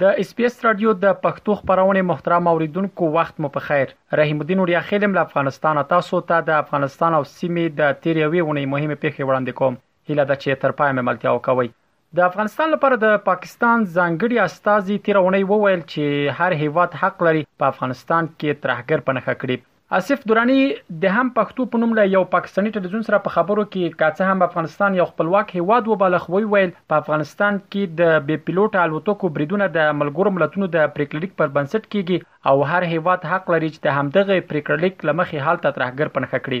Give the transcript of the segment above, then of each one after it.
د اس بي اس راډیو د پښتو خبرونه محترم اوریدونکو وخت مو په خیر رحیم الدین اوریا خیلم له افغانستان تاسو ته د افغانستان او سیمې د تیر یوې ونې مهمه پیښه وړاندې کوم هیله ده چې تر پای مې ملتیا وکوي د افغانستان لپاره د پاکستان ځانګړي استاذي تیر ونې وویل چې هر هیواد حق لري په افغانستان کې ترهګر پنهخه کړي اصف دراني دهم پښتو په نوم له یو پاکستاني ټلویزیون سره په خبرو کې که څه هم افغانستان یو خپلواک هیواد وباله خو ویې ویل په افغانستان کې د بې پیلوټه الوتکو بریدونه د ملګرو ملتونو د پریکړهلیک پر بنسټ کیږي او هر هیواد حق لري چې د همدغه پریکړهلیک له مخې هلته ترهګر په نښه کړي.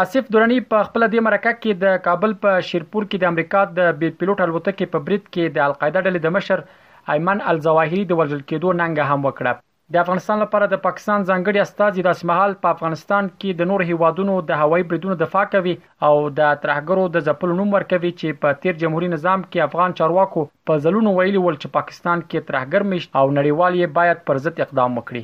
آصف دراني په خپله دې مرکه کې د کابل په شیرپور کې د امریکا د بې پیلوټه الوتکې په برید کې د القاعده ډلې د مشر ایمن الظواهري د وژل کېدو ننګه هم وکړه. د افغانستان لپاره د پاکستان ځانګړي استازي داسې مهال په افغانستان کې د نورو هېوادونو د هوایي بریدونو دفاع کوي او د ترهګرو د ځپلو نوم ورکوي چې په تېر جمهوري نظام کې افغان چارواکو په ځلونو ویلي ول چې پاکستان کې ترهګر مېشت او نړیوال یې باید پر ضد اقدام وکړي.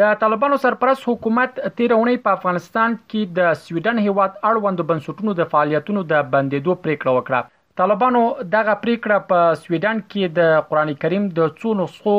د طالبانو سرپرست حکومت تیرونی په افغانستان کې د سویډن هیواد اړوند بنسټونو د فعالیتونو د بندیدو پریکړه وکړه طالبانو دغه پریکړه په سویډن کې د قران کریم د څو نسخو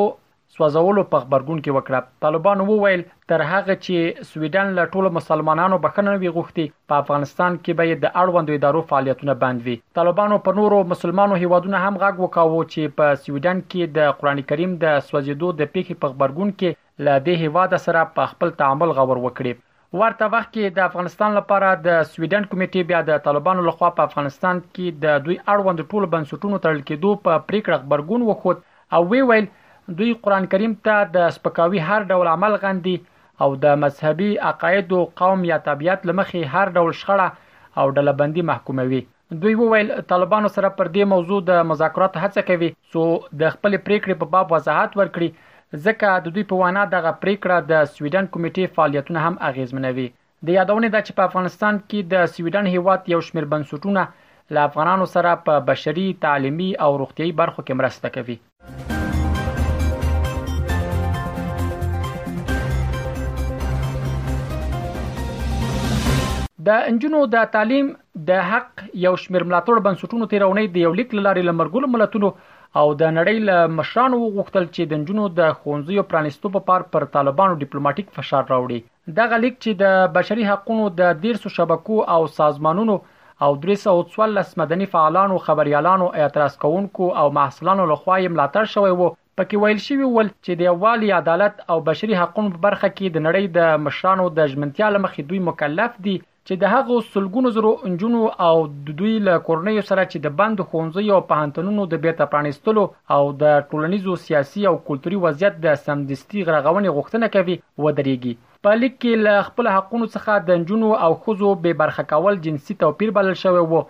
سوځولو په غبرګون کې وکړه. طالبانو وویل، تر هغه چې سویډن له ټولو مسلمانانو بښنه نه وي غوښتې، په افغانستان کې به یې د اړوندو ادارو فعالیتونه بند وي. طالبانو په نورو مسلمانو هېوادونه هم غږ وکاوه چې په سویډن کې د قران کریم د سوځېدو د پېښې په غبرګون کې له دې هېواده سره په خپل تعامل غور وکړي. ورته وخت کې د افغانستان لپاره د سویډن کمیټې بیا د طالبانو لخوا په افغانستان کې د دوی اړوند ټولو بنسټونو تړل کېدو په پریکړه خبرګون وښود او وی ویل دوی قران کریم ته د سپکاوي هر ډول عمل غندي او د مذهبي عقایدو قوم یا تابعیت لمخې هر ډول شخړه او ډلبندي محکوموي دوی وویل، طالبانو سره پر دې موضوع د مذاکراتو هڅه کوي، څو د خپلې پرېکړې په باب وضاحت ورکړي، ځکه د دوی په وینا دغه پرېکړه د سویډن کمېټې فعالیتونه هم اغېزمنوي. د یادونې ده چې په افغانستان کې د سویډن هېواد یو شمېر بنسټونه له افغانانو سره په بشري، تعلیمي او روغتیايي برخو کې مرسته کوي. د انجونو د تعلیم د حق یو شمیر ملاتړ بنسټونو تیرونې د یو لیک لارې لمرګل ملتونو او د نړۍ له مشرانو وغوښتل چې د انجونو د خونځیو پرانیستو په پار پر طالبانو ډیپلوماټیک فشار راوړي دغه لیک چې د بشري حقونو د دېرسو شبکو او سازمانونو او درې سوه او څوارلس مدني فعالانو، خبریالانو، اعتراض کوونکو او محصلانو له خوا یې ملاتړ شوی و، په کې ویل شوي ول چې د یووالي، عدالت او بشري حقونو په برخه کې د نړۍ د مشرانو د ژمنتیا له مخې دوی مکلف دي چې د هغو سلګونو زرو نجونو او د دوی له کورنیو سره چې د بند ښوونځي او پهنتنونو د بیرته پرانیستلو او د ټولنیزو سیاسي او کلتوري وضعیت د سمدستي غرغونې غوښتنه کوي ودرېږي په لیک کې له خپل حقونو څخه د نجونو او خزو بې برخه کول جنسي توپیر بلل شوی وو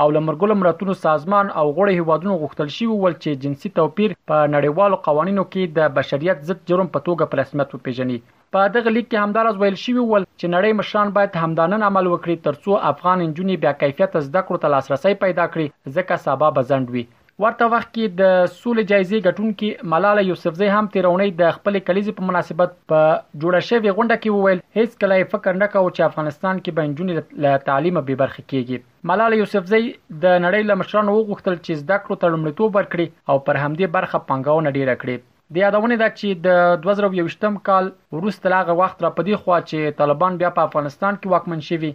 او له مرګلو ملتونو سازمان او غړو هیوادونو غوښتل شوی ول چې جنسي توپیر په نړیوالو قوانینو کې د بشریت ضد جرم په توګه په رسمیت وپیژني په دغه لیک کې همداراز ویل شوي ول چې نړۍ مشران باید همدا نن عمل وکړي ترڅو افغان نجونې بیا کیفیته زده کړو ته لاسرسی پیدا کړي ځکه سبا به ځنډ وي. ورته وخت کې د سولې جایزې ګټونکې ملاله یوسفزۍ هم تېره اونۍ د خپلې کلیزې په مناسبت په جوړه شوې غونډه کې وویل، هېڅکله یې فکر نه کاوه چې افغانستان کې به نجونې له تعلیمه بې برخې کېږي. ملاله یوسفزۍ د نړۍ له مشرانو وغوښتل چې زده کړو ته لومړیتوب ورکړي او پر همدې برخه پانګونه ډېره کړي. د یادونې ده چې د دوه زره او یوویشتم کال وروسته له هغه وخت را په دې خوا چې طالبان بیا په افغانستان کې واکمن شوي،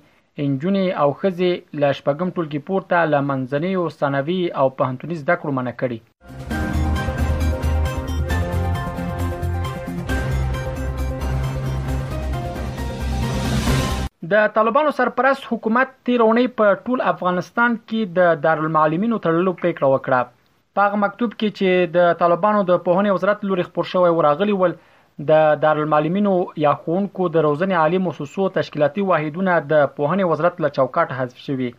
نجونې او ښځې له شپږم ټولګي پورته له منځنیو، ثانوي او پوهنتوني زده کړو منع کړي. د طالبانو سرپرست حکومت تېره اونۍ په ټول افغانستان کې د دارالمعلمینو تړلو پرېکړه وکړه. په هغه مکتوب کې چې د طالبانو د پوهنې وزارت لوري خپور شوی و راغلي ول د دارالمعلمینو یا ښوونکو د روزنې عالی موسسو تشکیلاتي واحدونه د پوهنې وزارت له چوکاټ حذف شوي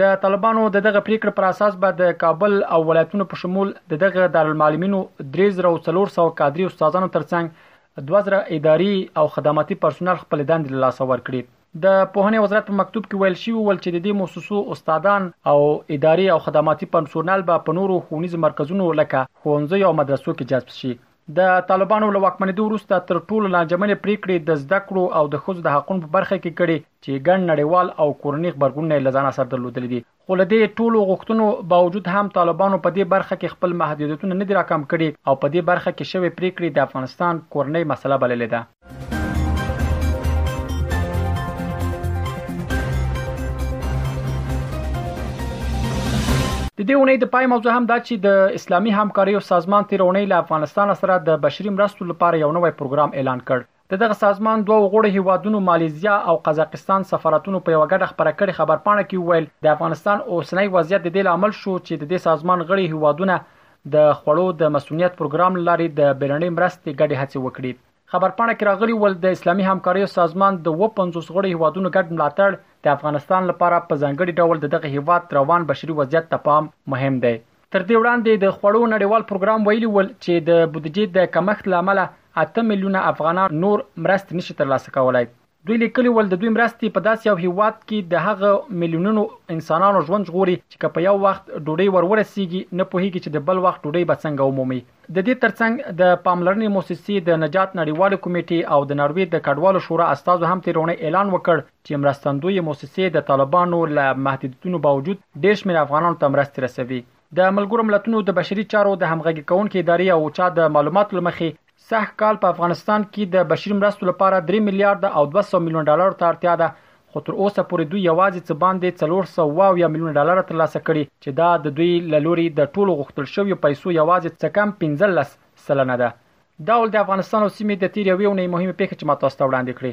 د طالبانو د دغه پریکړې پر اساس به د کابل او ولایتونو په شمول د دغه دارالمعلمینو 3400 کادري استادانو ترڅنګ 2000 اداري او خدماتي پرسونل خپل دندې له لاسه ورکړي د پوهنې وزارت په مکتوب کې ویل شوی ول چې د دې موسسو استادان او اداري او خدماتي پرسونل به په نورو ښوونیزو مرکزونو لکه ښوونځي او مدرسو کې جذب شي د طالبانو له واکمنېدو وروسته تر ټولو لانجمنې پریکړې د زده کړو او د ښځو د حقونو په برخه کې کړي چې ګڼ نړیوال او کورني غبرګونونه یې لزانه سره درلودل دي خو له دې ټولو غوښتنو باوجود هم طالبانو په دې برخه کې خپل محدودیتونه نه دي راکم کړي او په دې برخه کې شوې پریکړې د افغانستان کورنۍ مسله بللې ده. د دې اونۍ د پای موضوع هم دا چې د اسلامي همکاریو سازمان تیر اونۍ له افغانستان سره د بشري مرستو لپاره یو نوی پروګرام اعلان کړ. د دغه سازمان دوو غړو هېوادونو مالیزیا او قزاقستان سفارتونو په یوه ګډه خپره کړې خبرپاڼه کې وویل، د افغانستان اوسنی وضعیت د دې لامل شو چې د دې سازمان غړي هېوادونه د خوړو د مصونیت پروګرام له لارې د بېړنۍ مرستې ګډې هڅې وکړي. خبرپاڼه کې راغلي ول، د اسلامي همکاریو سازمان د اووه پنځوس غړو هېوادونو ګډ ملاتړ د افغانستان لپاره په ځانګړي ډول د دغه هېواد روان بشري وضعیت ته پام مهم دی. تر دې وړاندې د خوړو نړیوال پروګرام ویلي ول چې د بودجې د کمښت له امله اته میلیونه افغانان نور مرستې نشي ترلاسه کولای. دوی لیکلي ول د دوی مرستې په داسې یو هیواد کې د هغه میلیونونو انسانانو ژوند ژغوري چې که په یو وخت ډوډۍ ور ورسیږي نه پوهیږي چې د بل وخت ډوډۍ به څنګه ومومي. د دې ترڅنګ د پاملرنې موسسې د نجات نړیوالې کمیټې او د ناروې د کډوالو شورا استازو هم تیرونۍ اعلان وکړ چې مرستندویې موسسې د طالبانو له محدودیتونو باوجود ډېر شمېر افغانانو ته مرستې رسوي. د ملګرو ملتونو د بشري چارو د همغږي کوونکې ادارې او اوچا د معلوماتو له مخې سږ کال په افغانستان کې د بشري مرستو لپاره درې میلیارده او دوه سوه میلیونه ډالرو ته اړتیا ده خو تر اوسه پورې دوی یوازې څه باندې څلور سوه اویا میلیونه ډالره ترلاسه کړي چې دا د دوی له لوري د ټولو غوښتل شویو پیسو یوازې څه کم پنځلس سلنه ده. دا ول د افغانستان او سیمې د تېرې یوې اونۍ مهمې پېښې چې ما تاسو ته وړاندې کړې.